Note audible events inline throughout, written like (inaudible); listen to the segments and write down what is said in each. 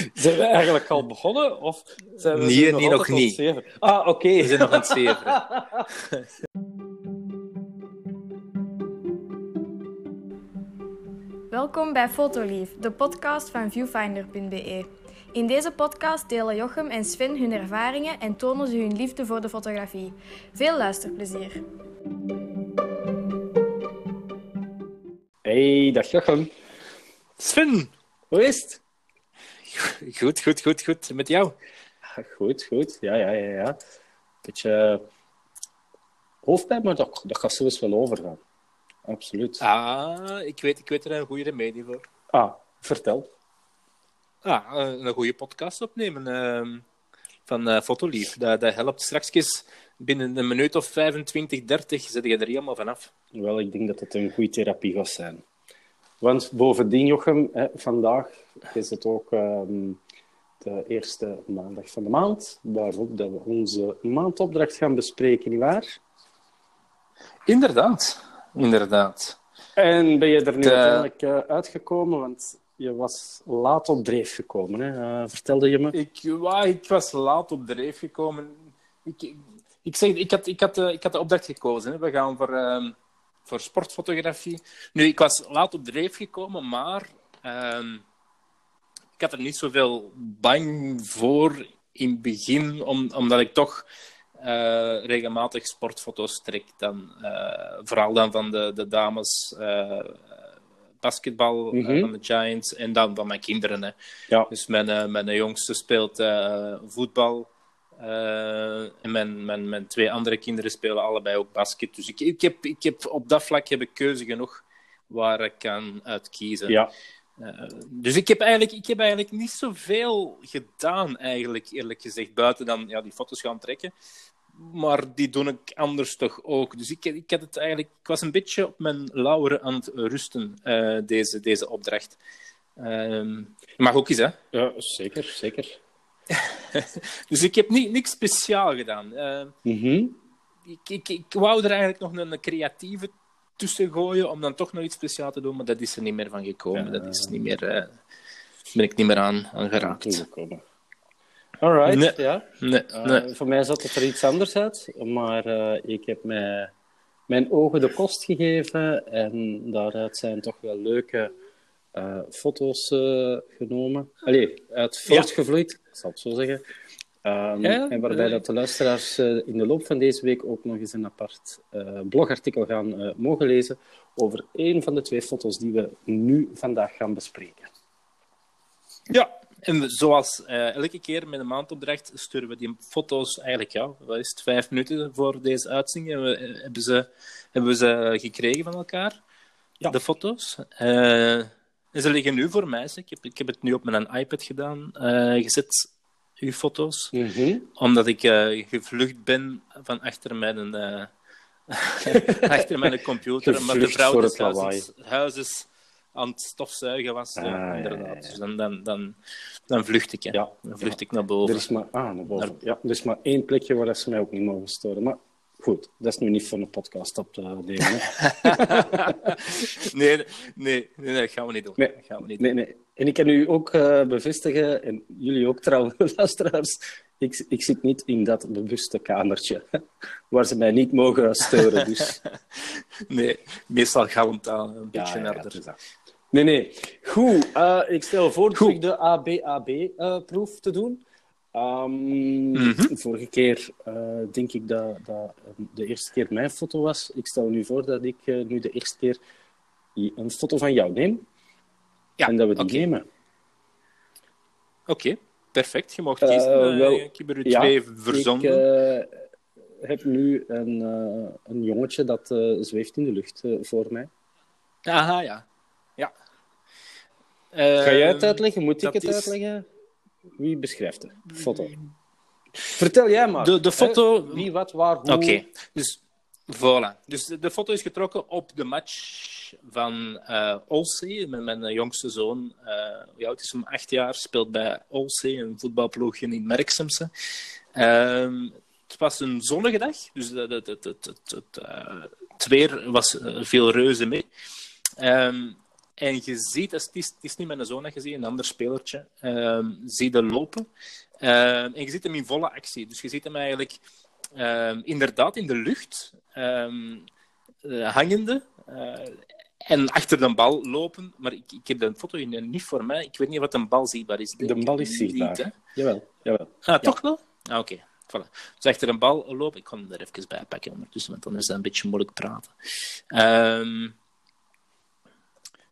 (laughs) Zijn we eigenlijk al begonnen? Of zijn we Nee, nog nee, nog niet. zeven? Ah, oké. We zijn nog aan het zeveren. (laughs) Welkom bij Fotolief, de podcast van viewfinder.be. In deze podcast delen Jochem en Sven hun ervaringen en tonen ze hun liefde voor de fotografie. Veel luisterplezier. Hey, dag Jochem. Sven! Hoe is het? Goed, goed, goed, goed. Met jou? Goed, goed. Ja, ja, ja. ja. Beetje hoofdpijn, maar dat, dat gaat zelfs wel overgaan. Absoluut. Ah, ik weet, ik weet er een goede remedie voor. Ah, vertel. Ah, eh, een goede podcast opnemen ehm, van eh Fotolief. Dat, dat helpt straks binnen een minuut of 25, 30 zet je er helemaal vanaf. Wel, ik denk dat het een goede therapie gaat zijn. Want bovendien, Jochem, hè, vandaag is het ook ehm, de eerste maandag van de maand, waarop dat we onze maandopdracht gaan bespreken, nietwaar? Inderdaad, inderdaad. En ben je er nu De- uiteindelijk eh, uitgekomen? Want je was laat op dreef gekomen, hè? Eh, vertelde je me? Ik, wa- ik was laat op dreef gekomen. Ik, ik, ik, zeg, ik, had, ik, had, eh, ik had de opdracht gekozen. Hè. We gaan voor, ehm, voor sportfotografie. Nu, ik was laat op dreef gekomen, maar ehm, ik had er niet zoveel bang voor in het begin, om, omdat ik toch eh, regelmatig sportfoto's trek. Dan, eh, vooral dan van de, de dames eh, basketbal Mhm. van de Giants en dan van mijn kinderen. Hè. Ja. Dus mijn, mijn jongste speelt voetbal. Eh, en mijn, mijn, mijn twee andere kinderen spelen allebei ook basket. Dus ik, ik, heb, ik heb, op dat vlak heb ik keuze genoeg waar ik kan uitkiezen. Ja. Eh, dus ik heb, eigenlijk, ik heb eigenlijk niet zoveel gedaan, eigenlijk, eerlijk gezegd. Buiten dan ja, die foto's gaan trekken. Maar die doe ik anders toch ook. Dus ik, ik, had het eigenlijk, ik was een beetje op mijn lauweren aan het rusten, eh, deze, deze opdracht. Ehm mag ook eens, hè? ja, zeker, zeker. (laughs) Dus ik heb niet, niks speciaal gedaan. Eh, Mhm. ik, ik, ik wou er eigenlijk nog een, creatieve tussen gooien om dan toch nog iets speciaals te doen, maar dat is er niet meer van gekomen. Ja. Dat is niet meer, eh, ben ik niet meer aan, aan geraakt. Alright, Nee. ja. Nee, Eh, nee. Voor mij zat het er iets anders uit, maar eh, ik heb mij, mijn ogen de kost gegeven en daaruit zijn toch wel leuke eh, foto's eh, genomen. Allee, uit voortgevloeid, ik zal het zo zeggen. Ehm, Ja, en waarbij dat de luisteraars eh, in de loop van deze week ook nog eens een apart eh, blogartikel gaan eh, mogen lezen over één van de twee foto's die we nu vandaag gaan bespreken. Ja, en zoals elke keer met een maandopdracht sturen we die foto's eigenlijk, ja, wat is het, vijf minuten voor deze uitzending hebben we, hebben, ze, hebben we ze gekregen van elkaar, Ja. de foto's. En ze liggen nu voor mij. Ik heb, ik heb het nu op mijn iPad gedaan, eh, gezet, uw foto's, omdat ik eh, gevlucht ben van achter mijn, eh, (laughs) achter mijn computer. Maar de vrouw des het huizes, huizes aan het stofzuigen was. Ah, ja, inderdaad. ja, ja. Dus dan, dan, dan, dan vlucht ik. Hè. Ja, Dan vlucht ik naar Er boven. is maar, ah, naar boven. Ja, er is maar één plekje waar ze mij ook niet mogen storen. Maar goed, dat is nu niet voor een podcast op te nemen. (laughs) nee, nee, nee, nee, dat gaan we niet doen. Nee. Dat gaan we niet Nee, nee. En ik kan u ook eh, bevestigen, en jullie ook trouwens, (laughs) luisteraars, ik, ik zit niet in dat bewuste kamertje (laughs) waar ze mij niet mogen storen. Dus. Nee, meestal galmt dat een Ja, beetje ja, ja, harder. dat. Nee, nee. Goed, eh, ik stel voor Goed. terug de ABAB-proef te doen. Ehm, Mhm. Vorige keer eh, denk ik dat, dat de eerste keer mijn foto was. Ik stel nu voor dat ik eh, nu de eerste keer een foto van jou neem. Ja, en dat we die oké. nemen. Oké, perfect. Je mag kiezen. Eh, wel, ik heb er ja, twee verzonden. Ik heb nu een, een jongetje dat zweeft in de lucht voor mij. Aha, ja. ja. Ga jij het Ehm, uitleggen? Moet ik het is- uitleggen? Wie beschrijft de foto? Vertel jij maar. De, de hè? foto... Wie, wat, waar, hoe. Oké, dus voilà. Dus de, de foto is getrokken op de match van eh Olsey, met mijn eh, jongste zoon. eh hoe oud is hem? Acht jaar, speelt bij Olsey, een voetbalploegje in Merksemse. Ehm, het was een zonnige dag, dus het, het, het, het, het, het, eh, het weer was veel reuze mee. Ehm, En je ziet, het is, het is niet mijn zoon dat je ziet, een ander spelertje, ehm, zie je lopen. Ehm, en je ziet hem in volle actie. Dus je ziet hem eigenlijk ehm, inderdaad in de lucht, eh, hangende. eh, en achter de bal lopen. Maar ik, ik heb de foto niet voor mij. Ik weet niet wat een bal zichtbaar is. De bal is zichtbaar. Jawel, jawel. Ah, toch wel? Ah, oké. Voilà. Dus achter een bal lopen. Ik kan hem er even bij pakken ondertussen, want anders is dat een beetje moeilijk praten.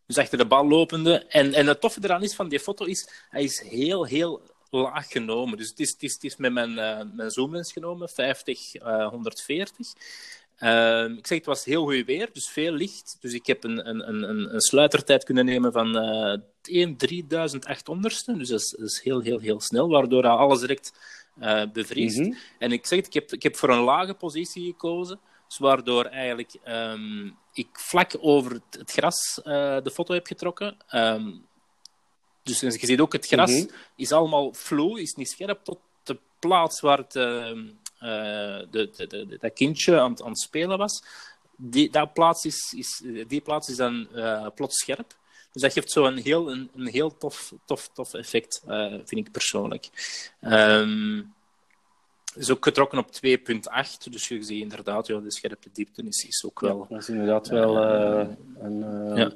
Dus achter de bal lopende. En, en het toffe eraan is van die foto is, hij is heel, heel laag genomen. Dus het is, het is, het is met mijn, eh, mijn zoomlens genomen, 50, eh 140. Ehm, ik zeg, het was heel goed weer, dus veel licht. Dus ik heb een, een, een, een sluitertijd kunnen nemen van eh 1 3800ste. Dus dat is, dat is heel, heel, heel snel, waardoor alles direct eh, bevriest. Mhm. En ik zeg, het, ik heb, ik heb voor een lage positie gekozen. Dus waardoor eigenlijk ehm, ik vlak over het, het gras eh, de foto heb getrokken. Ehm, dus je ziet ook, het gras Mhm. is allemaal flow, is niet scherp tot de plaats waar het, ehm, eh, de, de, de, dat kindje aan, het- aan het spelen was. Die, dat plaats is, is, die plaats is dan eh, plots scherp. Dus dat geeft zo een heel, een, een heel tof, tof, tof effect, vind ik persoonlijk. Is ook getrokken op 2.8, dus je ziet inderdaad, ja, de scherpe diepte is, is ook wel... Dat is inderdaad wel eh, een, eh, Ja.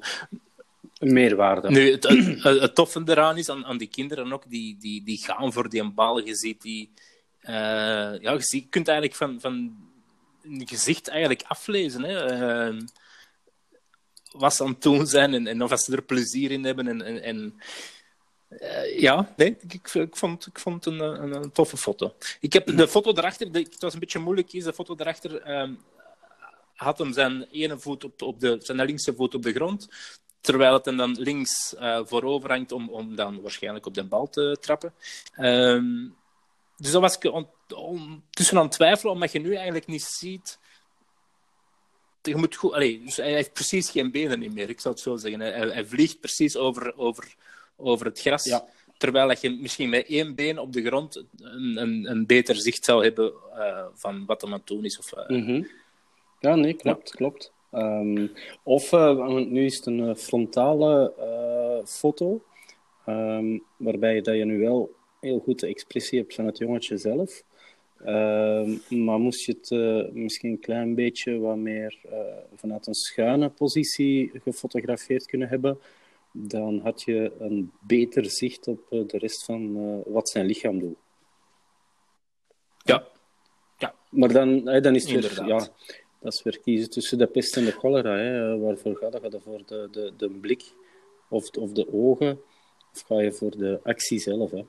een meerwaarde. Nu, het, het, het toffe eraan is aan, aan die kinderen ook, die, die, die gaan voor die bal. Je ziet die... eh, ja, je, ziet, je kunt eigenlijk van, van een gezicht eigenlijk aflezen. Hè? eh, wat ze aan het doen zijn en, en of ze er plezier in hebben. En, en, eh, ja, nee, ik, vond, ik vond het een, een, toffe foto. Ik heb de foto daarachter, het was een beetje moeilijk kiezen, de foto daarachter ehm, had hem zijn ene voet op, op de, zijn linkse voet op de grond, terwijl het hem dan links eh voorover hangt om, om dan waarschijnlijk op de bal te trappen. Ehm, dus dat was ik on, tussen aan het twijfelen, omdat je nu eigenlijk niet ziet je moet goed, allee, dus hij heeft precies geen benen meer, ik zou het zo zeggen. Hij, hij vliegt precies over, over, over het gras. Ja. Terwijl dat je misschien met één been op de grond een, een, een beter zicht zou hebben eh, van wat er aan het doen is. Of, eh, Mhm. Ja, nee, klopt, klopt. Ehm, of, eh, want nu is het een frontale foto, ehm, waarbij dat je nu wel heel goed de expressie hebt van het jongetje zelf. Ehm, maar moest je het misschien een klein beetje wat meer vanuit een schuine positie gefotografeerd kunnen hebben, dan had je een beter zicht op eh, de rest van eh, wat zijn lichaam doet. ja. Maar dan, hè, dan is het weer, ja, dat is weer kiezen tussen de pest en de cholera. Hè. Waarvoor ga je? Ga je voor de, de, de blik of, of de ogen? Of ga je voor de actie zelf? Hè?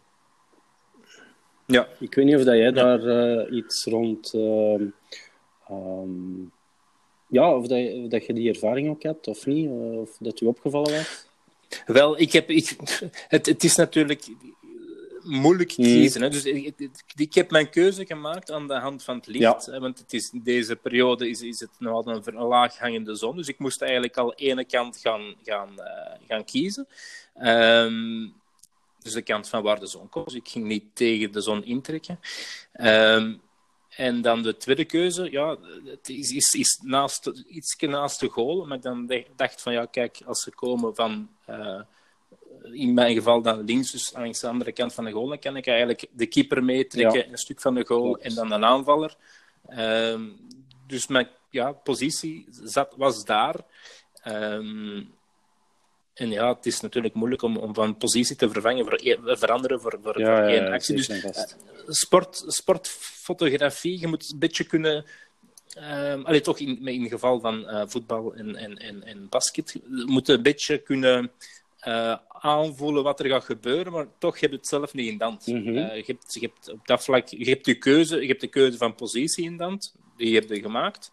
Ja. Ik weet niet of dat jij daar eh, iets rond... ehm, ehm, ja, of dat, of dat je die ervaring ook hebt of niet. Of dat u opgevallen was. Wel, ik heb, ik, het, het is natuurlijk moeilijk Hmm. kiezen. Hè? Dus ik, heb mijn keuze gemaakt aan de hand van het licht. Ja. Want het is, deze periode is, is het nog altijd een een laaghangende zon. Dus ik moest eigenlijk al ene kant gaan, gaan, eh, gaan kiezen. Ehm, dus de kant van waar de zon komt. Dus ik ging niet tegen de zon intrekken. Ehm, en dan de tweede keuze, ja, het is, is, is naast, iets naast de goal. Maar ik dan dacht van, ja, kijk, als ze komen van, eh, in mijn geval dan links, dus langs de andere kant van de goal, dan kan ik eigenlijk de keeper meetrekken, Ja. een stuk van de goal, en dan een aanvaller. Ehm, dus mijn ja, positie zat, was daar. Ehm, en ja, het is natuurlijk moeilijk om, om van positie te vervangen voor, één- veranderen voor, voor, voor één actie. Dus vast. sport, sportfotografie, je moet een beetje kunnen. allee, toch in, in het geval van eh, voetbal en, en, en, en basket, je moet een beetje kunnen eh, aanvoelen wat er gaat gebeuren, maar toch heb je het zelf niet in de hand. Mhm. Eh, je, hebt, je hebt op dat vlak je hebt je keuze, je hebt de keuze van positie in de hand, die heb je gemaakt.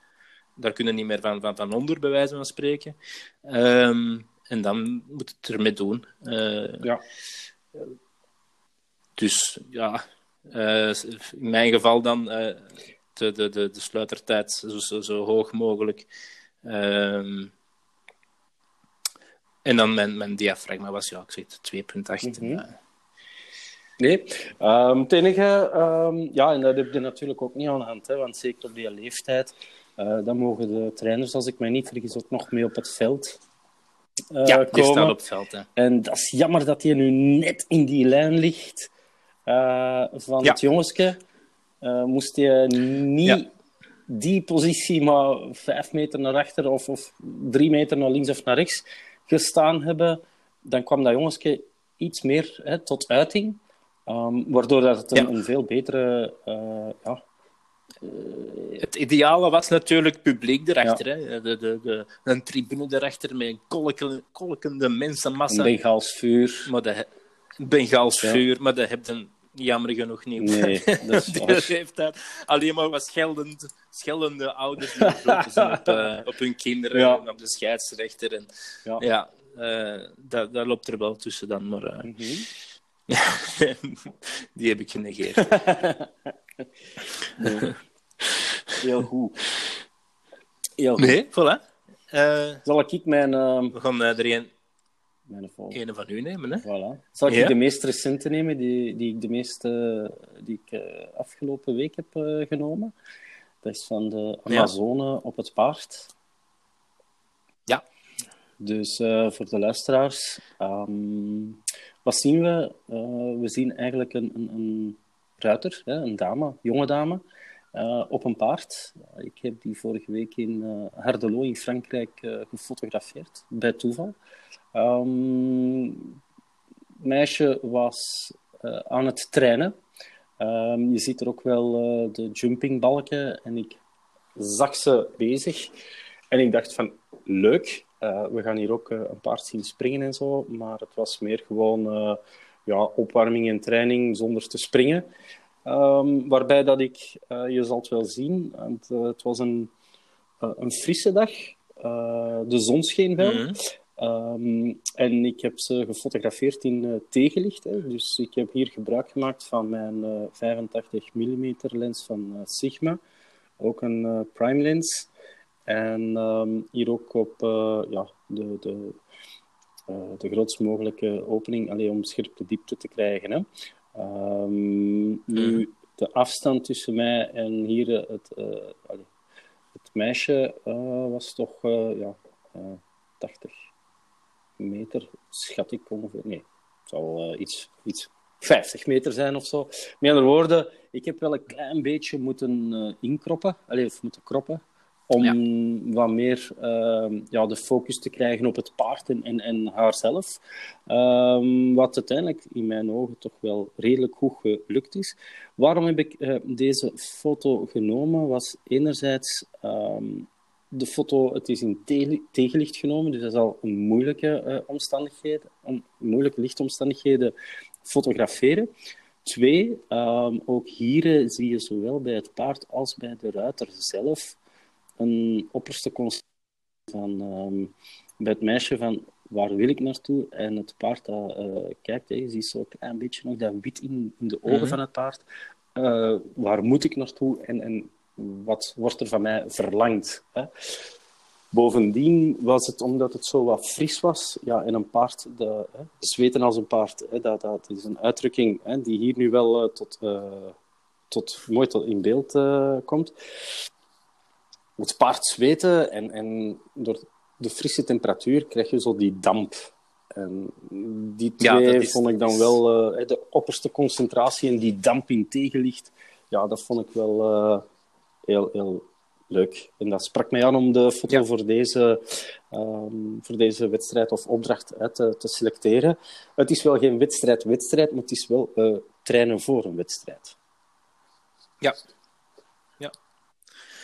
Daar kunnen niet meer van, van, van onder, bij wijze van spreken. Ehm, en dan moet het ermee doen. Eh, Ja. dus ja, eh, in mijn geval dan eh, de, de, de, de sluitertijd zo, zo, zo hoog mogelijk. Ehm, en dan mijn, mijn diafragma was, ja, ik zeg het, 2,8. Mhm. Nee, Ehm, het enige, ehm, ja, en dat heb je natuurlijk ook niet aan de hand, hè, want zeker op die leeftijd, dan mogen de trainers, als ik mij niet vergis, ook nog mee op het veld. Uh, ja, die staat op het veld. Hè. En dat is jammer dat hij nu net in die lijn ligt uh, van Ja. het jongensje. Uh, moest hij niet Ja. die positie maar vijf meter naar achter of, of drie meter naar links of naar rechts gestaan hebben, dan kwam dat jongensje iets meer hè, tot uiting. Um, waardoor dat het een, Ja. een veel betere ja, Het ideale was natuurlijk publiek erachter. Hè? De, de, de, een tribune erachter met een kolkende, kolkende een mensenmassa. Bengaals vuur. Maar de, Bengaals Ja. vuur, maar dat heb je jammer genoeg niet. Nee, (laughs) dat is alleen maar wat scheldend, scheldende ouders die zijn op, (laughs) eh, op hun kinderen Ja. en op de scheidsrechter. En, Ja. eh, dat, dat loopt er wel tussen dan, maar eh, Mhm. (laughs) die heb ik genegeerd. Nee. Heel goed. Heel goed. Nee, voilà. Eh, Zal ik mijn, ehm we gaan eh, er een, mijn volgende een van u nemen. Hè? Voilà. Zal ik Ja? de meest recente nemen, die, die ik de meeste die ik eh, afgelopen week heb eh, genomen? Dat is van de Amazone op het paard. Ja. Dus eh, voor de luisteraars, ehm, wat zien we? Eh, we zien eigenlijk een, een, een ruiter, hè, een dame, jonge dame, eh, op een paard. Ik heb die vorige week in Hardelot in Frankrijk eh, gefotografeerd, bij toeval. Ehm, meisje was aan het trainen. Ehm, je ziet er ook wel de jumpingbalken en ik zag ze bezig. En ik dacht van, leuk, we gaan hier ook een paard zien springen en zo. Maar het was meer gewoon ja, opwarming en training zonder te springen. Ehm, waarbij dat ik, eh, je zal het wel zien, want, eh, het was een, eh, een frisse dag. De zon scheen wel. Mhm. Ehm, en ik heb ze gefotografeerd in tegenlicht. Hè. Dus ik heb hier gebruik gemaakt van mijn eh 85 mm lens van Sigma. Ook een prime lens. En ehm, hier ook op ja, de, de, de grootst mogelijke opening, alleen om scherpe diepte te krijgen. Hè. Ehm, nu, de afstand tussen mij en hier eh, het, eh, allee, het meisje eh, was toch ja, eh, 80 meter, schat ik ongeveer. Nee, het zal iets, iets 50 meter zijn of zo. Met andere woorden, ik heb wel een klein beetje moeten inkroppen, of moeten kroppen, om wat meer ehm, ja, de focus te krijgen op het paard en, en, en haarzelf. Ehm, wat uiteindelijk in mijn ogen toch wel redelijk goed gelukt is. Waarom heb ik eh, deze foto genomen? Was enerzijds ehm, de foto, het is in te- tegenlicht genomen, dus dat is al een moeilijke eh, omstandigheden, om, moeilijke lichtomstandigheden fotograferen. Twee, ook hier eh, zie je zowel bij het paard als bij de ruiter zelf een opperste concentratie van ehm, bij het meisje van waar wil ik naartoe en het paard dat eh, kijkt, je ziet zo een klein beetje nog dat wit in, in de ogen Mhm. van het paard. Eh, waar moet ik naartoe en, en wat wordt er van mij verlangd? Hè? Bovendien was het omdat het zo wat fris was, ja, en een paard, de, hè, zweten als een paard, hè, dat, dat is een uitdrukking hè, die hier nu wel eh, tot, tot, mooi tot in beeld komt. Het paard zweten en, en door de frisse temperatuur krijg je zo die damp. En die twee is- vond ik dan wel, eh, de opperste concentratie en die damp in tegenlicht, ja, dat vond ik wel eh, heel, heel leuk. En dat sprak mij aan om de foto Ja. voor, deze, ehm, voor deze wedstrijd of opdracht uit te, te selecteren. Het is wel geen wedstrijd-wedstrijd, maar het is wel eh, trainen voor een wedstrijd. Ja.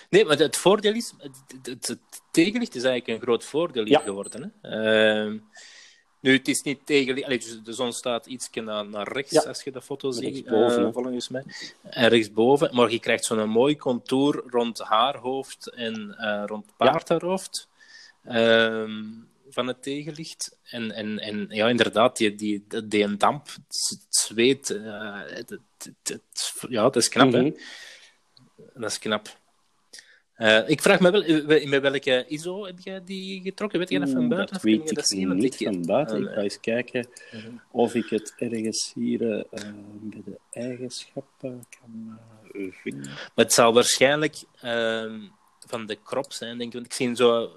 Nee, maar het voordeel is, het, het, het tegenlicht is eigenlijk een groot voordeel hier Ja. geworden. Hè? Ehm, nu, het is niet tegenlicht, allee, dus de zon staat iets naar, naar rechts Ja. als je de foto ziet, Rechtsboven, eh, hè. volgens mij. En rechtsboven, maar je krijgt zo'n mooi contour rond haar hoofd en eh, rond paardenhoofd. Ehm, van het tegenlicht. En, en, en ja, inderdaad, die, die, die, die damp, het zweet, eh, het, het, het- ja, dat is knap, hè? Mhm. Dat is knap. Eh, ik vraag me wel, eh, met welke ISO heb jij die getrokken? Weet je dat van Oeh, buiten? Dat weet ik dat niet ik- van buiten. Ik ga eens kijken of ik het ergens hier eh, eh, bij de eigenschappen kan eh, vinden. Maar het zal waarschijnlijk ehm, van de crop zijn, denk ik. Want ik zie zo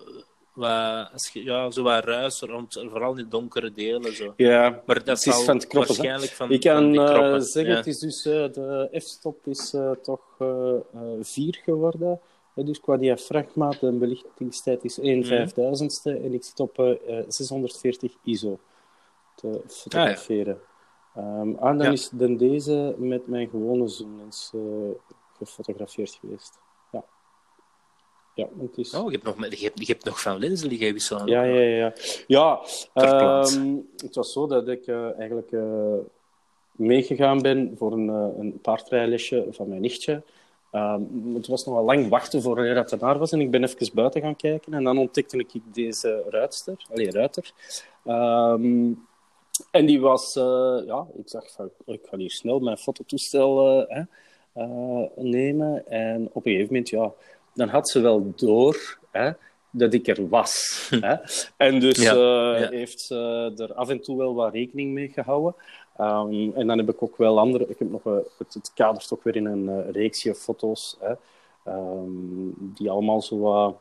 wat, ja, zo wat ruis rond, vooral in de donkere delen. Zo. Ja, Maar dat is zal van het kroppen. waarschijnlijk van, Ik kan die eh, zeggen, ja. het is dus, eh, de f-stop is eh, toch eh, eh, 4 geworden. Eh, dus qua diafragma, de belichtingstijd is 1 Mhm. vijfduizendste en ik zit op eh, eh, 640 ISO te fotograferen. Ehm, ah, dan Ja. is dan deze met mijn gewone zoomlens eh, gefotografeerd geweest. Ja. Ja, het is... Oh, je hebt, nog, je, hebt, je hebt nog van lenzen liggen wisselen. Ja, ja, ja. Ja, ehm, het was zo dat ik eh, eigenlijk eh, meegegaan ben voor een, eh, een paardrijlesje van mijn nichtje. Ehm, het was nogal lang wachten voor hij dat ernaar was en ik ben even buiten gaan kijken en dan ontdekte ik deze ruitster, allee, ruiter. Ehm, en die was, eh, ja, ik van, ik ga hier snel mijn fototoestel eh, eh, nemen. En op een gegeven moment, ja, dan had ze wel door dat ik er was. (laughs) hè. En dus Ja, ja. heeft ze er af en toe wel wat rekening mee gehouden. Ehm, en dan heb ik ook wel andere... Ik heb nog, eh, het, het kadert ook weer in een eh, reeksje foto's, hè, ehm, die allemaal zo wat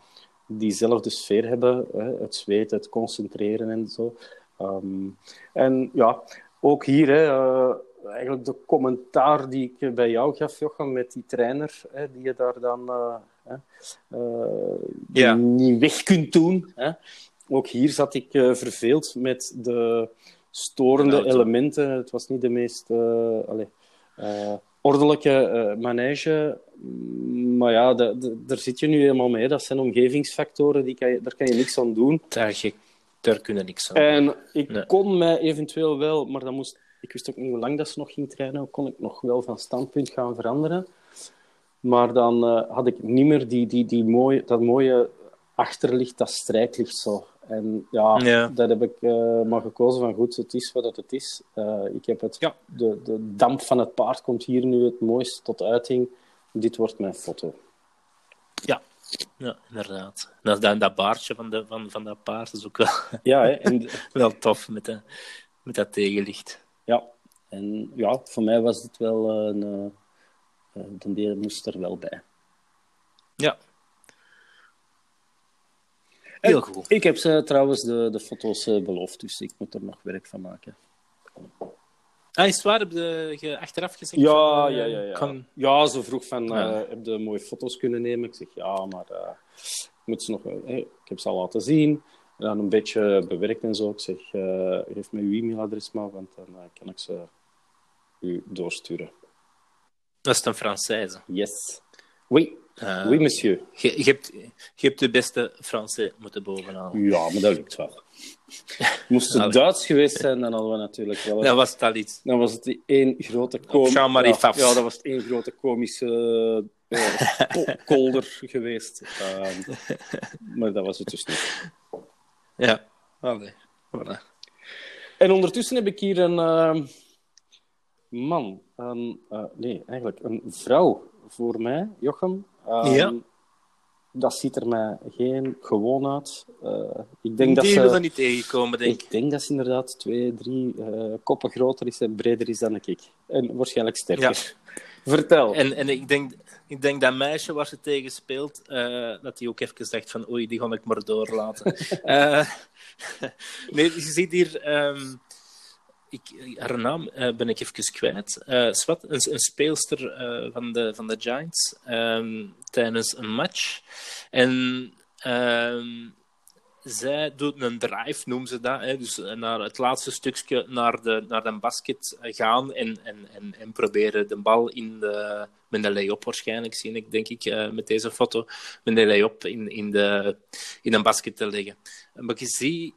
diezelfde sfeer hebben. Hè, het zweet, het concentreren en zo. Ehm, en ja, ook hier, hè, eh, eigenlijk de commentaar die ik bij jou gaf, Jochem, met die trainer, hè, die je daar dan niet weg kunt doen. Hè. Ook hier zat ik verveeld met de storende elementen. Het was niet de meest eh, allee, eh, ordelijke eh, manege. Maar ja, de- de- daar zit je nu helemaal mee. Dat zijn omgevingsfactoren, die kan je, daar kan je niks aan doen. Daar, daar kunnen niks aan. En ik Nee. kon mij eventueel wel, maar dan moest, ik wist ook niet hoe lang dat ze nog ging trainen, kon ik nog wel van standpunt gaan veranderen. Maar dan had ik niet meer die, die, die mooie, dat mooie achterlicht, dat strijklicht zo. En ja, Ja. dat heb ik eh, maar gekozen van goed, het is wat het, het is. Eh, ik heb het, Ja. de, de damp van het paard komt hier nu het mooiste tot uiting. Dit wordt mijn foto. Ja. ja, inderdaad. Dat, dat, dat baardje van, de, van, van dat paard is ook wel, Ja, hè, (laughs) en, wel tof met, de, met dat tegenlicht. ja. en ja, voor mij was dit wel een... eh, eh, de deel moest er wel bij. Ja. Heel goed. Ik heb ze trouwens de, de foto's eh, beloofd, dus ik moet er nog werk van maken. Ah, is het waar? Heb je, achteraf gezegd? Ja, van, eh, ja, ja. Ja, kan- ja ze vroeg van, Ja. eh, heb je mooie foto's kunnen nemen? Ik zeg, ja, maar eh, ik moet ze nog... wel- eh, ik heb ze al laten zien. En dan een beetje bewerkt en zo. Ik zeg, eh, geef me uw e-mailadres maar, want dan eh, kan ik ze u doorsturen. Dat is een Française. Yes. Oui, Ah. oui, monsieur. Je, je, hebt, je hebt de beste Français moeten bovenhalen. Ja, maar dat lukt wel. (laughs) Moest het. Duits geweest zijn, dan hadden we natuurlijk wel... Dat was het al iets. Dan was het één grote komische... Jean-Marie ja, ja, dat was het één grote komische eh, (laughs) ko- kolder geweest. Ehm, maar dat was het dus niet. Ja. Allee. Voilà. En ondertussen heb ik hier een ehm, man, een, eh, nee, eigenlijk een vrouw voor mij, Jochem. Ehm, Ja. Dat ziet er mij geen gewoon uit. Eh, ik denk dat Die ze... wil er niet tegenkomen, denk ik. Ik denk dat ze inderdaad twee, drie eh, koppen groter is en breder is dan ik. En waarschijnlijk sterker. (laughs) Vertel. En, en ik, denk, ik denk dat meisje waar ze tegen speelt, eh, dat die ook even dacht van oei, die ga ik maar doorlaten. (laughs) (laughs) Nee, je ziet hier... ehm, ik, haar naam eh, ben ik even kwijt. Eh, Swat, een, een speelster eh, van, de, van de Giants ehm, tijdens een match. En ehm, zij doet een drive, noemen ze dat. Hè? Dus naar het laatste stukje naar de, naar de basket gaan en, en, en, en proberen de bal in de, met de lay-up waarschijnlijk, zie ik, denk ik, met deze foto, met de lay-up in, in, de, in een basket te leggen. Maar je ziet...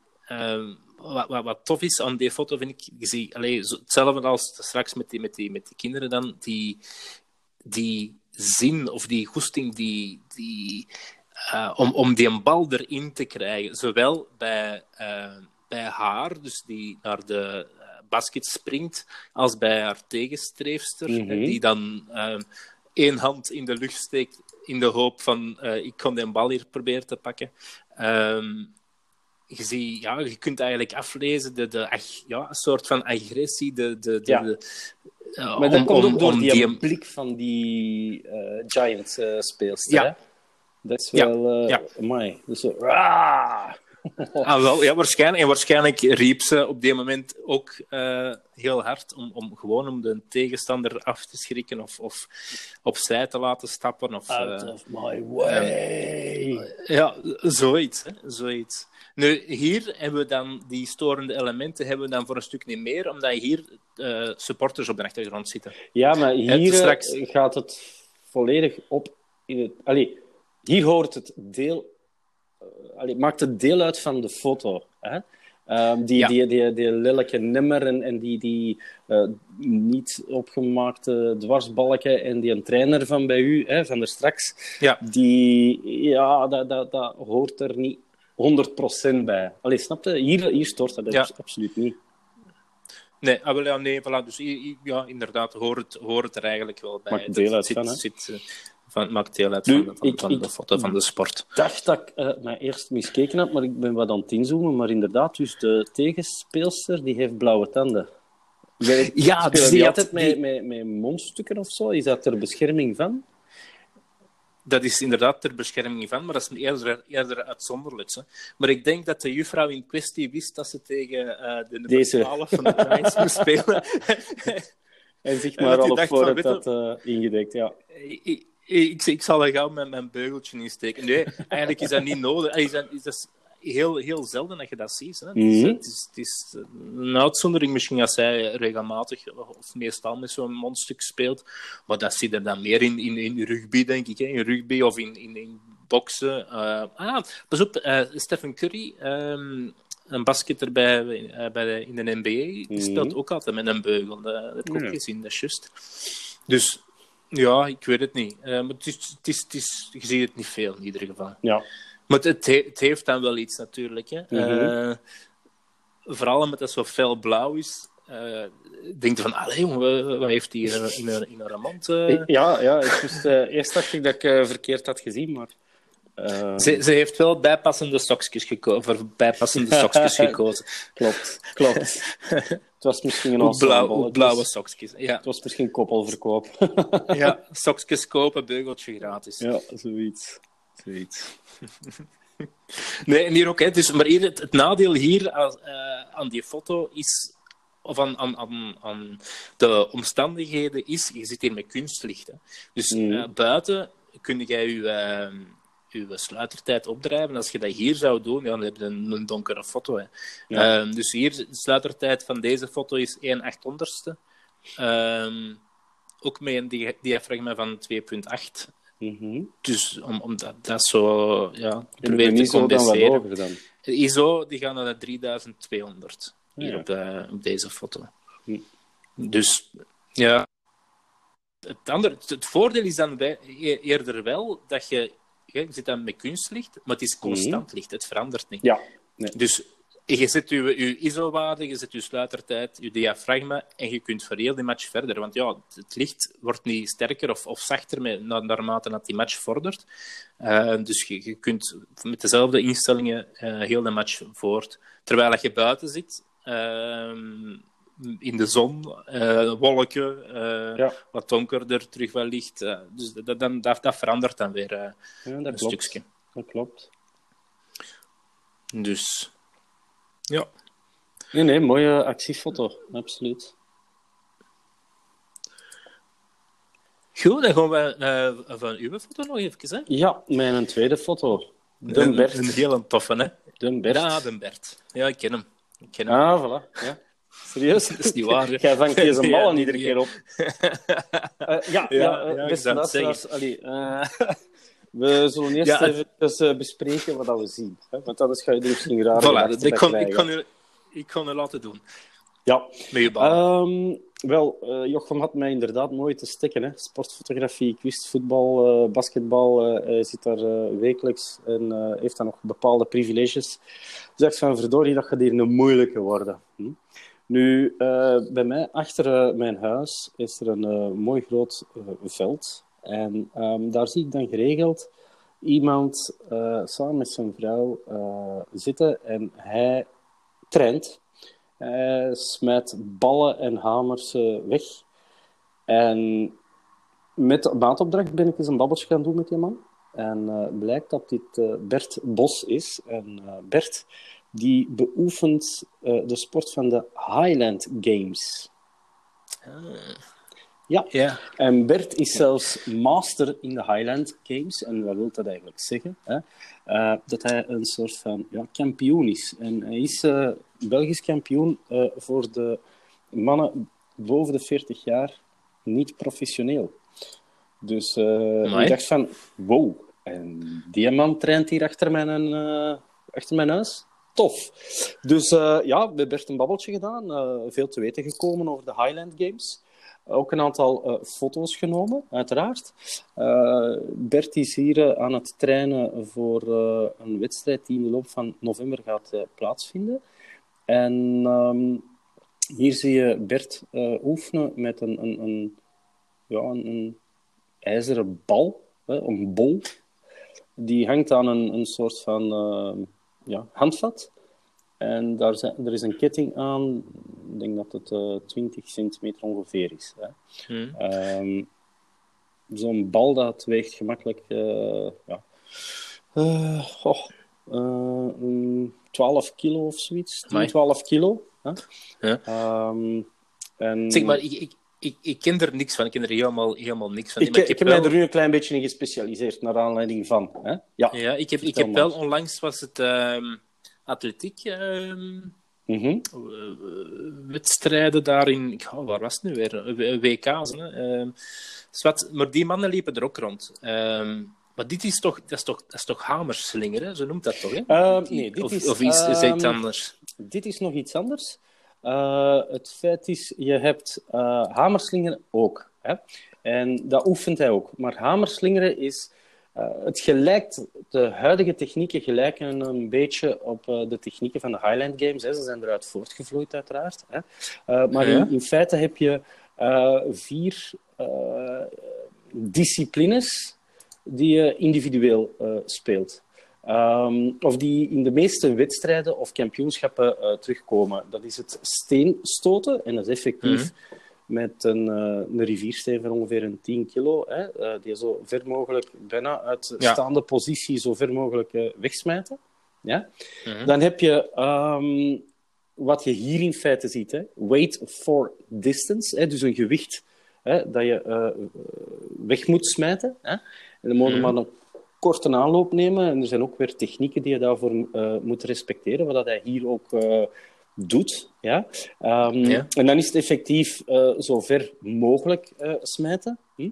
wat, wat, wat tof is aan die foto, vind ik, je ziet allee, zo, hetzelfde als straks met die, met die, met die kinderen dan, die, die zin of die goesting die, die, eh, om, om die bal erin te krijgen. Zowel bij, eh, bij haar, dus die naar de eh, basket springt, als bij haar tegenstreefster, Mhm. die dan eh, één hand in de lucht steekt in de hoop van ik kan die bal hier proberen te pakken. Ehm, je, ziet, ja, je kunt eigenlijk aflezen de, de, ja, een soort van agressie. De, de, de, Ja. de- eh, maar dat om- komt om- ook door om die, die- blik van die eh, Giant-speelster. Ja. hè? Dat is Ja, wel... eh ja. amai. Dus! Ah, wel, ja, waarschijnlijk. En waarschijnlijk riep ze op die moment ook eh, heel hard om, om gewoon om de tegenstander af te schrikken of, of opzij te laten stappen. Of, Out eh, of my way. ja, zoiets, hè, zoiets. Nu, hier hebben we dan die storende elementen hebben we dan voor een stuk niet meer, omdat hier eh, supporters op de achtergrond zitten. Ja, maar hier straks- gaat het volledig op in het... Allee, hier hoort het deel... eh, allee, maakt het deel uit van de foto. Hè? Ehm, die, Ja. die, die, die lelijke nimmer en, en die, die eh, niet opgemaakte dwarsbalken en die een trainer van bij u, hè, van er straks, Ja. die, ja, dat, dat, dat hoort er niet 100% bij. Allee, snap je? Hier, hier stort dat Ja. dus absoluut niet. Nee, ah, wel, ja, nee voilà, dus ja, inderdaad, hoort hoort er eigenlijk wel bij. Maakt deel uit zit, van, hè? zit, eh, van, maakt deel uit Nu, van, van, ik- van ik- de foto van de sport. dacht dat ik eh, mij eerst miskeken had, maar ik ben wat aan het inzoomen. Maar inderdaad, dus de tegenspeelster die heeft blauwe tanden. (laughs) Ja, dus die die altijd had- met, die- met, met mondstukken of zo? Is dat ter bescherming van? Dat is inderdaad ter bescherming van, maar dat is eerder, eerder uitzonderlijk. Hè. Maar ik denk dat de juffrouw in kwestie wist dat ze tegen eh, de nummer Deze. 12 van de Giants moest (laughs) spelen. En zich maar dat al die op voorhand had eh, ingedekt, ja. ik, ik, ik, ik zal er gauw met mijn beugeltje insteken. Nee, eigenlijk is dat niet nodig. Is dat, is dat heel, heel zelden dat je dat ziet. Hè. Het, is, Mhm. het, is, het is een uitzondering misschien als zij regelmatig of meestal met zo'n mondstuk speelt. Maar dat zit er dan meer in, in, in rugby, denk ik. Hè. In rugby of in, in, in boksen. Eh, ah, pas op, eh, Stephen Curry... ehm, een basketter bij, eh, bij de, in de NBA die Mhm. speelt ook altijd met een beugel. Dat, heb ik ook gezien, dat is juist. Dus ja, ik weet het niet. Eh, maar het is, het is, het is, je ziet het niet veel in ieder geval. Ja, Maar het, het, he- het heeft dan wel iets natuurlijk. Hè. Mhm. Eh, vooral omdat het zo fel blauw is. eh denk je van, allee, wat, heeft hij in haar, in haar, in eh? ja, ja ik moest, eh, eerst dacht ik dat ik eh, verkeerd had gezien, maar... eh, Ze, ze heeft wel bijpassende sokjes gekozen. Voor bijpassende sokjes (laughs) gekozen. Klopt, klopt. (laughs) het was misschien een blauw, blauwe sokjes. Ja, Het was misschien koppelverkoop. (laughs) ja sokjes kopen, beugeltje gratis. ja, zoiets. zoiets. Nee, en hier ook. Hè. Dus, maar hier, het, het nadeel hier aan, eh, aan die foto is, of aan, aan, aan, aan de omstandigheden is, je zit hier met kunstlicht. Hè. Dus Mhm. eh, buiten kun jij je, eh, je sluitertijd opdrijven. Als je dat hier zou doen, ja, dan heb je een, een donkere foto. Hè. Ja. Ehm, dus hier, de sluitertijd van deze foto is 1 800ste. Ehm, ook met een dia- diafragma van 2,8. Mhm. Dus om, om dat, dat zo ja, En proberen te dan compenseren. hoger dan. ISO die gaan naar de 3200 hier Ja. op, de, op deze foto. Hm. Dus ja. Het, andere, het, voordeel is dan bij, e- eerder wel dat je, je zit dan met kunstlicht, maar het is constant licht, het verandert niet. Ja. Nee. Dus je zet je, je ISO-waarde, je zet je sluitertijd, je diafragma en je kunt voor heel die match verder. Want ja, het licht wordt niet sterker of, of zachter met, na- naarmate dat die match vordert. Eh, dus je, je kunt met dezelfde instellingen eh, heel de match voort. Terwijl dat je buiten zit, ehm, in de zon, eh, wolken, eh, Ja. wat donkerder, terug wat licht. eh, dus dat, dan, dat, dat verandert dan weer eh, Ja, een dat klopt. stukje. Dat klopt. Dus ja. Nee, nee, mooie actiefoto. Absoluut. Goed, dan gaan we eh, van uw foto nog even. Hè? Ja, mijn tweede foto. De Een, Bert. een hele toffe, hè? De Bert. Ja, Bert. Ja, ik ken hem. Ik ken hem. Ah, voilà. Ja. Serieus? Dat is niet waar. hè? Jij vangt deze (laughs) Ja, ballen iedere keer op. (laughs) Eh, ja, ja, Ja, eh, beste luisteraars, allee, eh, (laughs) we zullen eerst Ja, het- even dus, bespreken wat dat we zien. Hè? Want anders ga je er misschien raar Voilà, ik kon, ik, kon u, ik kon u laten doen. Ja, Met je bal. Ehm, wel, eh, Jochem had mij inderdaad mooi te stikken. Hè? Sportfotografie, quiz, voetbal, eh, basketbal. eh, hij zit daar eh, wekelijks en eh, heeft dan nog bepaalde privileges. Dus ik van verdorie, dat gaat hier een moeilijke worden. Hm? Nu, eh, bij mij, achter eh, mijn huis, is er een eh, mooi groot veld. En ehm, daar zie ik dan geregeld iemand samen met zijn vrouw zitten en hij traint. Hij smijt ballen en hamers weg. En met de maatopdracht ben ik eens een babbeltje gaan doen met die man. En blijkt dat dit Bert Bos is. En Bert die beoefent de sport van de Highland Games. Ja, Ja. en Bert is zelfs master in de Highland Games. En wat wil dat eigenlijk zeggen? Hè? Eh, dat hij een soort van ja, kampioen is. En hij is eh, Belgisch kampioen eh, voor de mannen boven de 40 jaar niet professioneel. Dus eh, ik dacht van, wow, en die man traint hier achter mijn, eh, achter mijn huis. Tof. Dus eh, ja, we hebben een babbeltje gedaan. eh, veel te weten gekomen over de Highland Games. Ook een aantal eh, foto's genomen, uiteraard. Bert is hier aan het trainen voor een wedstrijd die in de loop van november gaat plaatsvinden. En ehm, hier zie je Bert oefenen met een, een, een, ja, een, ijzeren bal, hè, een bol. Die hangt aan een, een soort van ja, handvat. En daar zijn, er is een ketting aan. Ik denk dat het eh 20 centimeter ongeveer is. Hè. Ehm, Zo'n bal dat weegt gemakkelijk eh, ja. Eh, een 12 kilo of zoiets. 10, Amai. 12 kilo. Hè? Ja. En Zeg maar, ik, ik, ik, ik ken er niks van. Ik ken er helemaal, helemaal niks van. ik, ik, heb wel- mij er nu een klein beetje in gespecialiseerd, naar aanleiding van. Hè? Ja. Ja, ik heb, ik heb wel onlangs was het ehm, atletiek eh, wedstrijden daarin. Oh, waar was het nu weer? Eh, WK's. Hè? Zwart, maar die mannen liepen er ook rond. Maar dit is toch, dat is toch, dat is toch hamerslingeren, zo noemt dat toch? Hè? Nee, dit of, is, of is, is iets anders? Dit is nog iets anders. Eh, het feit is, je hebt eh hamerslingeren ook. Hè? En dat oefent hij ook. Maar hamerslingeren is... eh, het gelijkt, de huidige technieken gelijken een beetje op de technieken van de Highland Games. Hè. Ze zijn eruit voortgevloeid, uiteraard. Hè. Maar Ja. in, in feite heb je vier disciplines die je individueel speelt. Ehm, of die in de meeste wedstrijden of kampioenschappen eh, terugkomen. Dat is het steenstoten, en dat is effectief met een, eh, een riviersteen van ongeveer een 10 kilo, hè, eh, die zo ver mogelijk, bijna uit Ja. staande positie, zo ver mogelijk wegsmijten. Ja? Mhm. Dan heb je ehm, wat je hier in feite ziet, hè, weight for distance, hè, dus een gewicht hè, dat je weg moet smijten. Hè. En dan Mhm. maar een korte aanloop nemen. En er zijn ook weer technieken die je daarvoor eh, moet respecteren, wat dat hij hier ook eh, doet. Ja? Ehm, Ja. En dan is het effectief eh, zo ver mogelijk eh, smijten. Hm?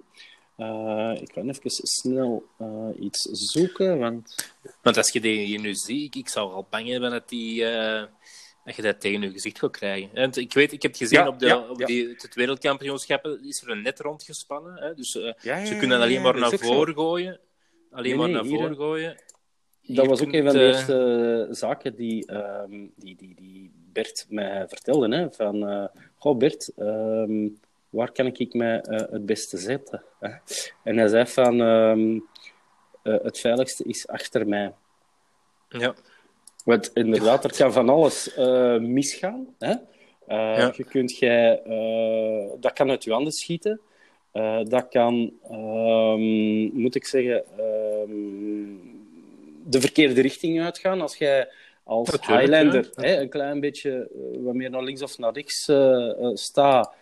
Eh, ik kan even snel eh, iets zoeken, want... Want als je die hier nu ziet, ik, ik zou al bang hebben dat, die, eh, dat je dat tegen je gezicht gaat krijgen. En ik weet, ik heb gezien Ja, op, de, ja, op ja. die, het wereldkampioenschappen is er een net rondgespannen. Hè? Dus eh, Ja, ze kunnen alleen maar naar voren gooien. Alleen Nee, maar naar voren hè. gooien. Dat was ook een van de eh, eerste zaken die, ehm, die, die, die Bert mij vertelde. Hè? Van, eh, goh Bert, ehm, waar kan ik mij eh, het beste zetten? hè?" En hij zei van, ehm, eh, het veiligste is achter mij. Ja. Want inderdaad, er kan van alles eh, misgaan. Hè? Eh, Ja. je kunt jij, eh, dat kan uit je handen schieten. Eh, dat kan, ehm, moet ik zeggen, ehm, de verkeerde richting uitgaan. Als jij als Natuurlijk, Highlander ja. hè, een klein beetje eh, wat meer naar links of naar rechts eh eh, staat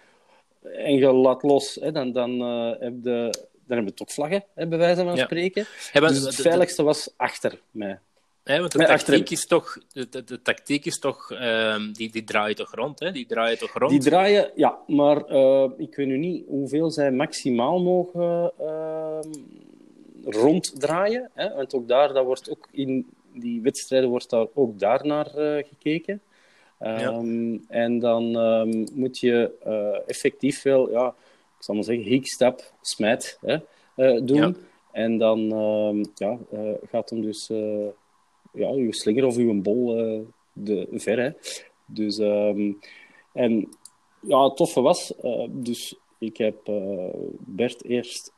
en je laat los, hè, dan, dan, heb je, dan hebben we toch vlaggen, hè, bij wijze van Ja. spreken. Dus het de- veiligste was achter mij. Hè, want de Nee, tactiek is toch, de, de, tactiek is toch ehm, die, die draait toch rond, hè? Die draait toch rond. Die draaien, ja, maar eh, ik weet nu niet hoeveel zij maximaal mogen ehm, ronddraaien. Hè? Want ook daar, dat wordt ook in die wedstrijden wordt daar ook daar naar eh, gekeken. Ehm, En dan moet je eh, effectief wel, ja, ik zal maar zeggen, hikstap, smijt hè, doen. Ja. En dan ja, gaat hem dus ja, uw slinger of uw bol eh, de, ver. Hè. Dus, ehm, en ja, het toffe was, eh, dus ik heb eh, Bert eerst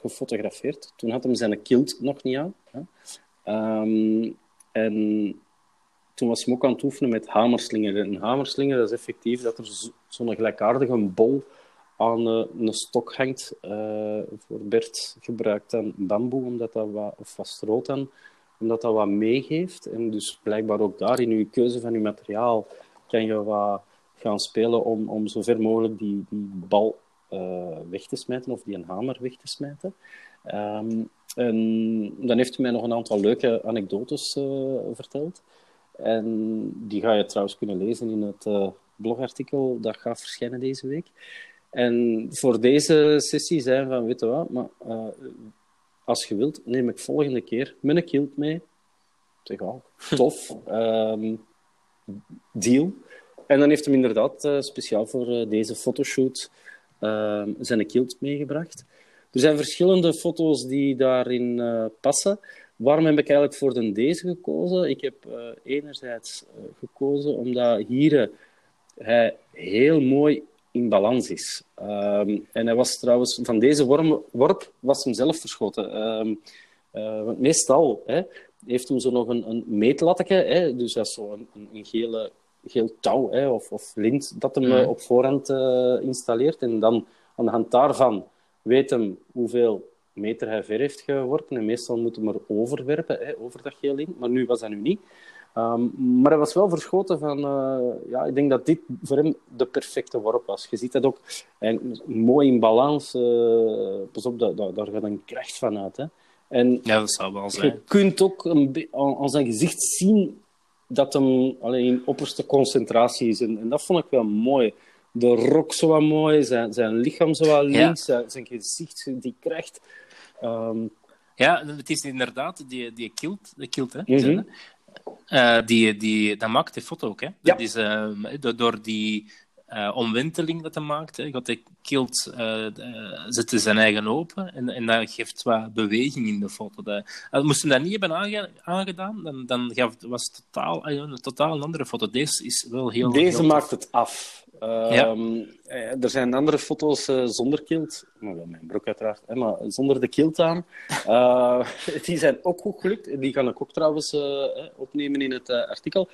gefotografeerd. Toen had hem zijn kilt nog niet aan. Hè. Ehm, en toen was hij ook aan het oefenen met hamerslingen. En hamerslingen, dat is effectief dat er zo- zo'n gelijkaardige bol aan uh, een stok hangt. Uh, voor Bert gebruikt dan bamboe, omdat dat wat, of vast omdat dat wat meegeeft. En dus blijkbaar ook daar in je keuze van je materiaal kan je wat gaan spelen om, om zo ver mogelijk die, die bal uh, weg te smijten of die een hamer weg te smijten. Um, en dan heeft hij mij nog een aantal leuke anekdotes verteld. En die ga je trouwens kunnen lezen in het blogartikel dat gaat verschijnen deze week. En voor deze sessie zijn van, weet wat, maar als je wilt, neem ik volgende keer mijn kilt mee. Zeg, oh, tof. um, (laughs) deal. En dan heeft hem inderdaad uh, speciaal voor uh, deze fotoshoot ehm, zijn kilt meegebracht. Er zijn verschillende foto's die daarin passen. Waarom heb ik eigenlijk voor de deze gekozen? Ik heb enerzijds gekozen omdat hier hij heel mooi in balans is. Um, en hij was trouwens, van deze worm, worp was hem zelf verschoten. Um, uh, want meestal hè, heeft hem zo nog een, een meetlatje, hè, dus dat is zo een, een gele, geel touw hè, of, of lint dat hem mm. op voorhand uh, installeert. En dan aan de hand daarvan weet hem hoeveel meter hij ver heeft geworpen. En meestal moet hem er overwerpen, hè, over dat geel lint. Maar nu was dat nu niet. Um, maar hij was wel verschoten van... Uh, ja, ik denk dat dit voor hem de perfecte worp was. Je ziet dat ook en, mooi in balans. Uh, pas op, daar, daar, gaat een kracht van uit. Hè. En ja, dat zou wel zijn. Je kunt ook een aan, aan zijn gezicht zien dat hem alleen in opperste concentratie is. En, en, dat vond ik wel mooi. De rok zo wat mooi, zijn, zijn lichaam zo wat links, ja. zijn, zijn gezicht, die kracht. Um, ja, het is inderdaad die, die kilt, de kilt hè? Mm -hmm. Uh, die, die, dat maakt de foto ook. Hè? Ja. Dat is, uh, door die uh, omwenteling dat hij maakt, hè, gaat hij kilt, zet zijn eigen open en, en dat geeft wat beweging in de foto. Dat, moest hij dat niet hebben aange, aangedaan, dan, dan gaf, was het totaal, een totaal andere foto. Deze is wel heel... Deze heel maakt het af. Ja. Um, er zijn andere foto's uh, zonder kilt. Nou, wel mijn broek uiteraard, hè, maar zonder de kilt aan. Uh, (laughs) die zijn ook goed gelukt. Die kan ik ook trouwens uh, opnemen in het artikel.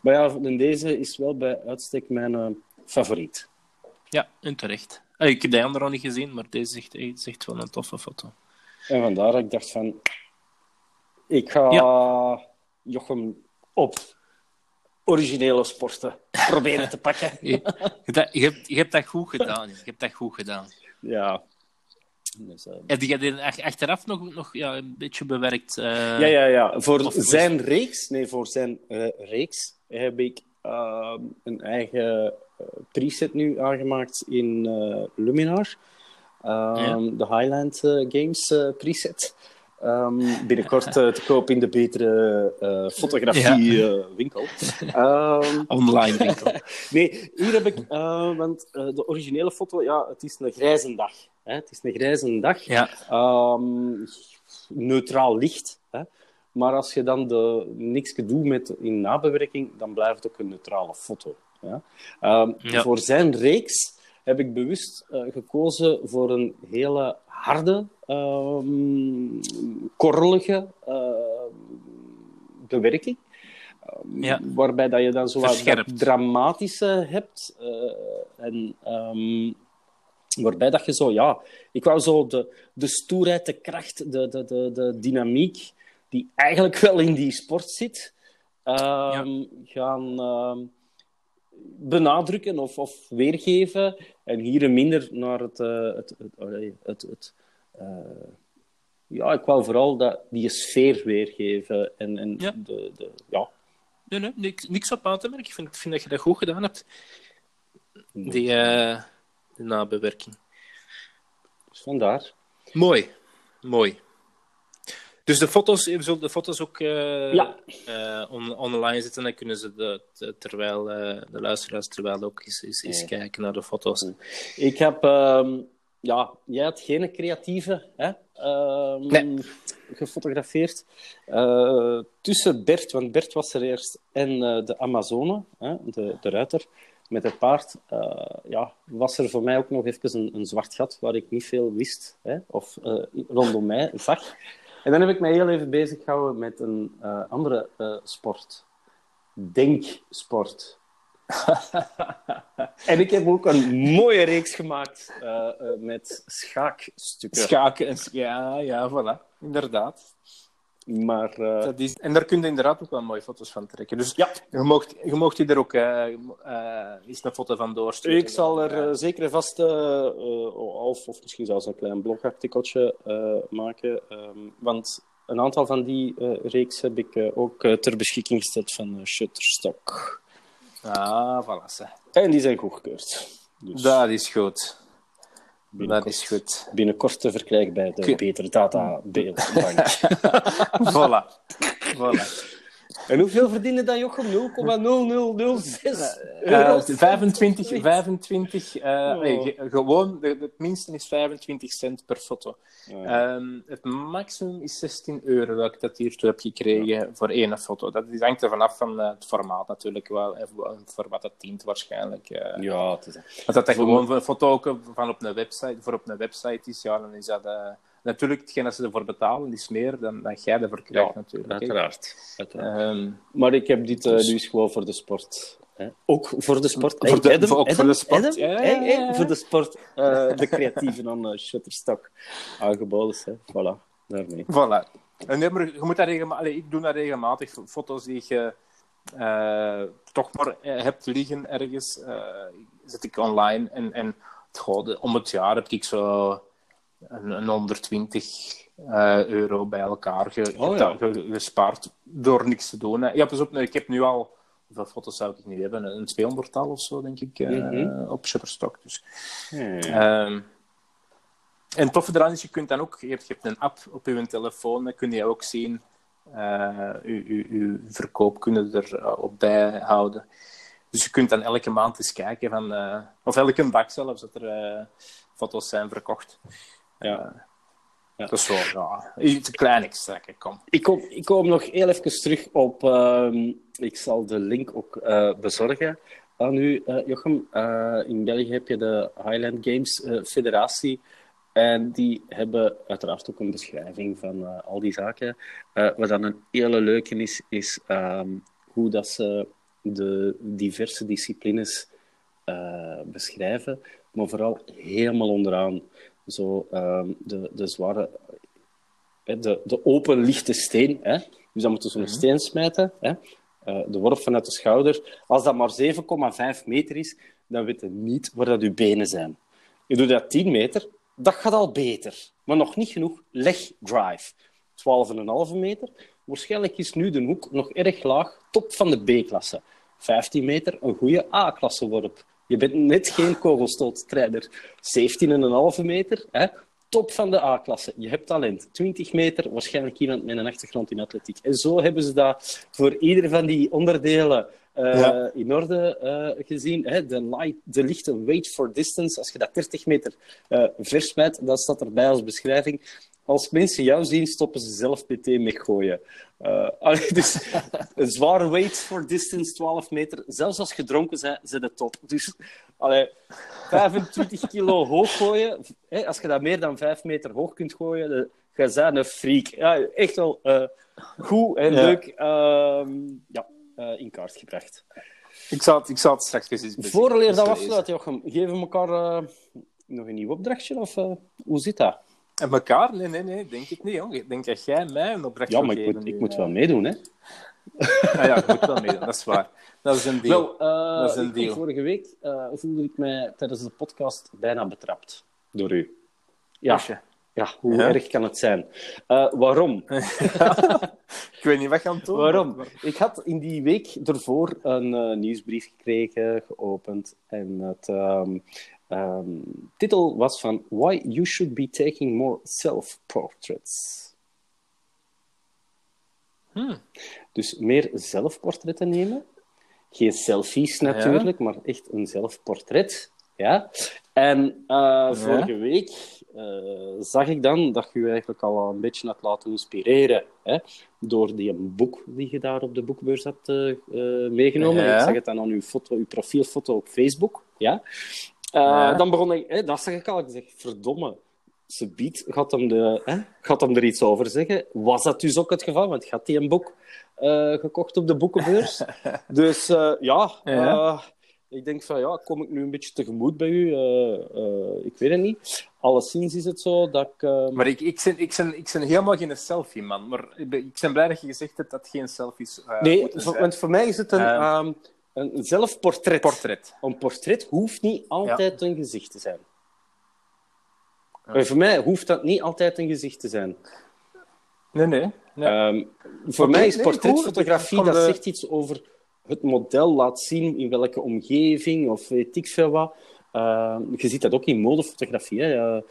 Maar ja, deze is wel bij uitstek mijn favoriet. Ja, en terecht. ik heb de andere al niet gezien, maar deze is echt, is echt wel een toffe foto. En vandaar dat ik dacht van... Ik ga ja. Jochem op originele sporten proberen te pakken. (laughs) je, je, je, hebt, je hebt dat goed gedaan. Je hebt dat goed gedaan. Ja. Dus, uh... Heb je dat achteraf nog, nog ja, een beetje bewerkt? Uh... Ja, ja, ja. Voor zijn reeks, nee, voor zijn uh, reeks heb ik een eigen preset nu aangemaakt in Luminar. Ja. De Highland Games preset. Um, binnenkort uh, te koop in de betere uh, fotografiewinkel. Ja. Uh, um, (laughs) Online winkel. (laughs) nee, hier heb ik, want de originele foto, ja, het is een grijze dag. Hè? Het is een grijze dag. Ja. Um, neutraal licht. Hè? Maar als je dan de, niks doet met in nabewerking, dan blijft het ook een neutrale foto. Ja? ja. Voor zijn reeks heb ik bewust gekozen voor een hele harde, um, korrelige uh, bewerking. Ja. Waarbij dat je dan zo wat dramatische hebt. Uh, en um, waarbij dat je zo, ja, ik wou zo de, de stoerheid, de kracht, de, de, de, de dynamiek, die eigenlijk wel in die sport zit, ja. gaan benadrukken of, of weergeven. En hier minder naar het, uh, het, het, het, het uh, ja, ik wou vooral dat, die sfeer weergeven. En, en ja. De, de, ja. Nee, nee, niks, niks op aan te merken. Ik vind, ik vind dat je dat goed gedaan hebt. Die, uh, de nabewerking. Dus vandaar. Mooi, mooi. Dus de foto's, we zullen de foto's ook uh, ja. on, online zetten. Dan kunnen ze de, terwijl, de luisteraars terwijl ook eens, eens, eens ja. kijken naar de foto's. Ik heb, um, ja, jij had geen creatieve hè, um, nee. gefotografeerd. tussen Bert, want Bert was er eerst, en de Amazone, hè, de, de ruiter met het paard, ja, was er voor mij ook nog even een, een zwart gat waar ik niet veel wist, hè, of rondom mij zag. En dan heb ik mij heel even bezig gehouden met een uh, andere uh, sport. Denksport. (laughs) en ik heb ook een mooie reeks gemaakt uh, uh, met schaakstukken. Schaken, en, ja, ja, voilà. Inderdaad. Maar, uh... dat is, en daar kun je inderdaad ook wel mooie foto's van trekken. Dus ja. je, mocht, je mocht die er ook uh, uh, eens een foto van doorsturen. Ik zal er zeker vast of, of misschien zelfs een klein blogartikeltje maken. Um, want een aantal van die reeks heb ik ook ter beschikking gesteld van Shutterstock. Ah, voilà. En die zijn goedgekeurd. Dus... Dat is goed. Dat is goed. Binnenkort te verkrijgen bij de. Beter Data Beeldbank. (laughs) voilà. voilà. En hoeveel verdienen dan Jochem? 0,0006 uh, 25, 25 uh, oh. nee, gewoon, het minste is 25 cent per foto. Oh, um, het maximum is 16 euro dat ik dat hiertoe heb gekregen ja. voor één foto. Dat hangt er vanaf van het formaat natuurlijk wel, en voor wat het dient waarschijnlijk. Uh, ja, het is... Als dat, dat gewoon een foto van op een website, voor op een website is, ja, dan is dat Natuurlijk, hetgeen dat ze ervoor betalen is meer dan, dan jij ervoor krijgt, ja, natuurlijk. Uiteraard. uiteraard. Um, maar ik heb dit uh, dus... nu gewoon voor de sport. Hè? Ook voor de sport. Voor de, Adam, ook Adam, voor de sport. Adam, ja, ja, ja, hey, hey, voor de sport. Uh, (laughs) de creatieven aan uh, Shutterstock aangeboden. Hè? Voilà, daarmee. Voilà. En je moet dat regelmatig... Ik doe dat regelmatig. Foto's die je toch maar hebt liggen ergens, zet ik online. En, en goh, om het jaar heb ik zo een, een 120 uh, euro bij elkaar ge, oh, ja. gespaard door niks te doen. Ja, pas op, ik heb nu al, hoeveel foto's zou ik niet hebben? Een 200-tal of zo, denk ik, uh, mm-hmm. op Shutterstock. Dus. Um, en het toffe eraan is, je kunt dan ook, je hebt, je hebt een app op je telefoon, dan kun je ook zien, uh, uw verkoop kunnen er op bijhouden. Dus je kunt dan elke maand eens kijken van, of elke dag zelfs, dat er foto's zijn verkocht. Ja. ja. Dat is zo, ja. Iets klein extra, kom. Ik kom, ik kom nog heel even terug op... Uh, ik zal de link ook uh, bezorgen aan u, uh, Jochem. In België heb je de Highland Games Federatie. En die hebben uiteraard ook een beschrijving van al die zaken. wat dan een hele leuke is, is um, hoe dat ze de diverse disciplines beschrijven. Maar vooral helemaal onderaan zo um, de, de zware, de, de open lichte steen. Hè? Dus dan moeten ze een mhm. steen smijten. Hè? Uh, de worp vanuit de schouder. Als dat maar 7,5 meter is, dan weet je niet waar dat je benen zijn. Je doet dat 10 meter, dat gaat al beter. Maar nog niet genoeg leg drive. 12,5 meter. Waarschijnlijk is nu de hoek nog erg laag, top van de B-klasse. 15 meter, een goede A-klasse worp. Je bent net geen kogelstoottreiner. 17,5 meter, hè? top van de A-klasse. Je hebt talent. 20 meter, waarschijnlijk iemand met een achtergrond in atletiek. En zo hebben ze dat voor ieder van die onderdelen uh, ja. in orde uh, gezien. Hè? De, light, de lichte weight for distance, als je dat 30 meter uh, versmijt, dat staat erbij als beschrijving als mensen jou zien, stoppen ze zelf PT met gooien. (laughs) Dus (laughs) een zware weight for distance, 12 meter. Zelfs als gedronken zijn, zit het top. Dus allee, 25 (laughs) kilo hoog gooien. Hè, als je dat meer dan 5 meter hoog kunt gooien, dan ga je een freak. Ja, echt wel goed en ja. leuk uh, ja, uh, in kaart gebracht. Ik zal het, ik zal het straks eens Vooraleer dat afsluit, Jochem, geven we elkaar nog een nieuw opdrachtje? Of hoe zit dat? En elkaar? Nee, nee, nee, denk ik niet. Jong. Ik denk dat jij mij een opdracht Ja, maar ik moet, ik moet wel meedoen, hè? (laughs) ah, ja, je moet wel meedoen, dat is waar. Dat is een deal. Wel, uh, dat is een deal. Vorige week uh, voelde ik mij tijdens de podcast bijna betrapt door u. Ja, ja hoe ja. erg kan het zijn? Uh, waarom? (laughs) ik weet niet wat je aan het doen Waarom? Ik had in die week ervoor een nieuwsbrief gekregen, geopend. En het, um, um, titel was van Why You Should Be Taking More Self-Portraits. Hmm. Dus meer zelfportretten nemen. Geen selfies natuurlijk, ja. maar echt een zelfportret. Ja. En uh, ja. vorige week uh, zag ik dan dat je je eigenlijk al een beetje had laten inspireren hè, door die boek die je daar op de boekbeurs had uh, meegenomen. Ja. Ik zag het dan aan uw, foto, uw profielfoto op Facebook. Ja. Ja. Dan begon ik, hè, dat zag ik al. Ik zeg, verdomme, ze biedt, gaat hem, de, hè, gaat hem er iets over zeggen. Was dat dus ook het geval? Want had hij een boek uh, gekocht op de boekenbeurs. (laughs) dus uh, ja, ja. Ik denk van, ja, kom ik nu een beetje tegemoet bij u? Eh, eh, ik weet het niet. Alleszins is het zo dat ik... eh, Maar ik, ik, ben, ik, ben, ik ben helemaal geen selfie, man. Maar ik ben, ik ben blij dat je gezegd hebt dat geen selfies nee, zijn. want voor mij is het een, Ehm, ehm, een zelfportret. Portret. Een portret hoeft niet altijd een gezicht te zijn. Voor mij hoeft dat niet altijd een gezicht te zijn. Nee, nee. nee. Ehm, voor mij is portretfotografie, dat de- zegt iets over het model laat zien in welke omgeving of weet ik veel wat. Ehm, je ziet dat ook in modefotografie. Hè. Eh,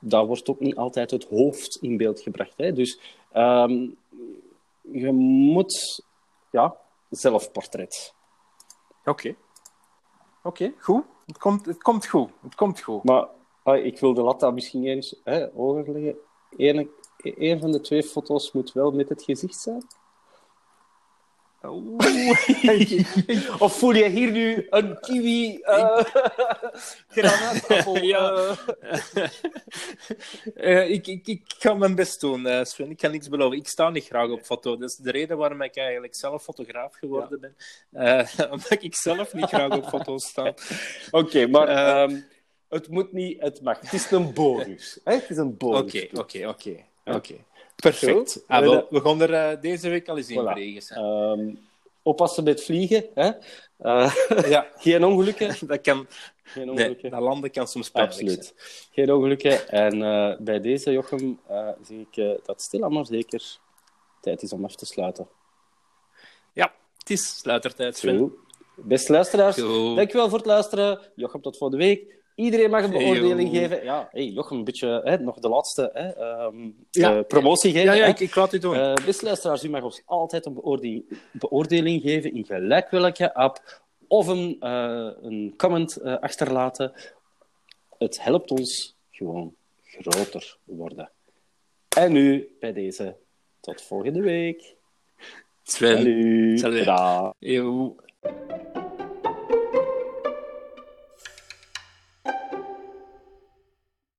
daar wordt ook niet altijd het hoofd in beeld gebracht. Hè. Dus ehm, je moet ja, zelfportret. Oké. Oké, goed. Het komt, het komt goed. Het komt goed. Maar ah, ik wil de lat daar misschien eens hè, hoger leggen. Eén, één van de twee foto's moet wel met het gezicht zijn. Of voel je hier nu een kiwi uh, (laughs) granaatappel? Ja. ik, ik, ik ga mijn best doen, Sven. Ik kan niks beloven. Ik sta niet graag op foto. Dat is de reden waarom ik eigenlijk zelf fotograaf geworden ben. Eh, (laughs) omdat ik zelf niet graag op foto's sta. Oké, maar Eh. ehm, het moet niet, het mag. Het is een bonus. Hè? Het is een bonus. Oké, oké, oké. Perfect. Ah, wel, we gaan er eh, deze week al eens in Voilà. zijn. Ehm, oppassen met vliegen. Hè? Eh, (laughs) ja, geen ongelukken. (laughs) dat kan... Geen Nee, ongelukken. dat landen kan soms pijnlijk zijn. Absoluut. Geen ongelukken. En eh, bij deze, Jochem, zie ik dat stilaan maar zeker tijd is om af te sluiten. Ja, het is sluitertijd, Sven. Beste luisteraars, dankjewel voor het luisteren. Jochem, tot volgende week. Iedereen mag een beoordeling geven. Ja, hey, Jochem, een beetje hè, nog de laatste hè, ehm, Ja. eh, promotie geven. Ja, ik, ik laat u doen. Eh, beste luisteraars, u mag ons altijd een beoordeling, beoordeling geven in gelijk welke app of een, eh, een comment achterlaten. Het helpt ons gewoon groter worden. En nu bij deze. Tot volgende week. Sven. Salut.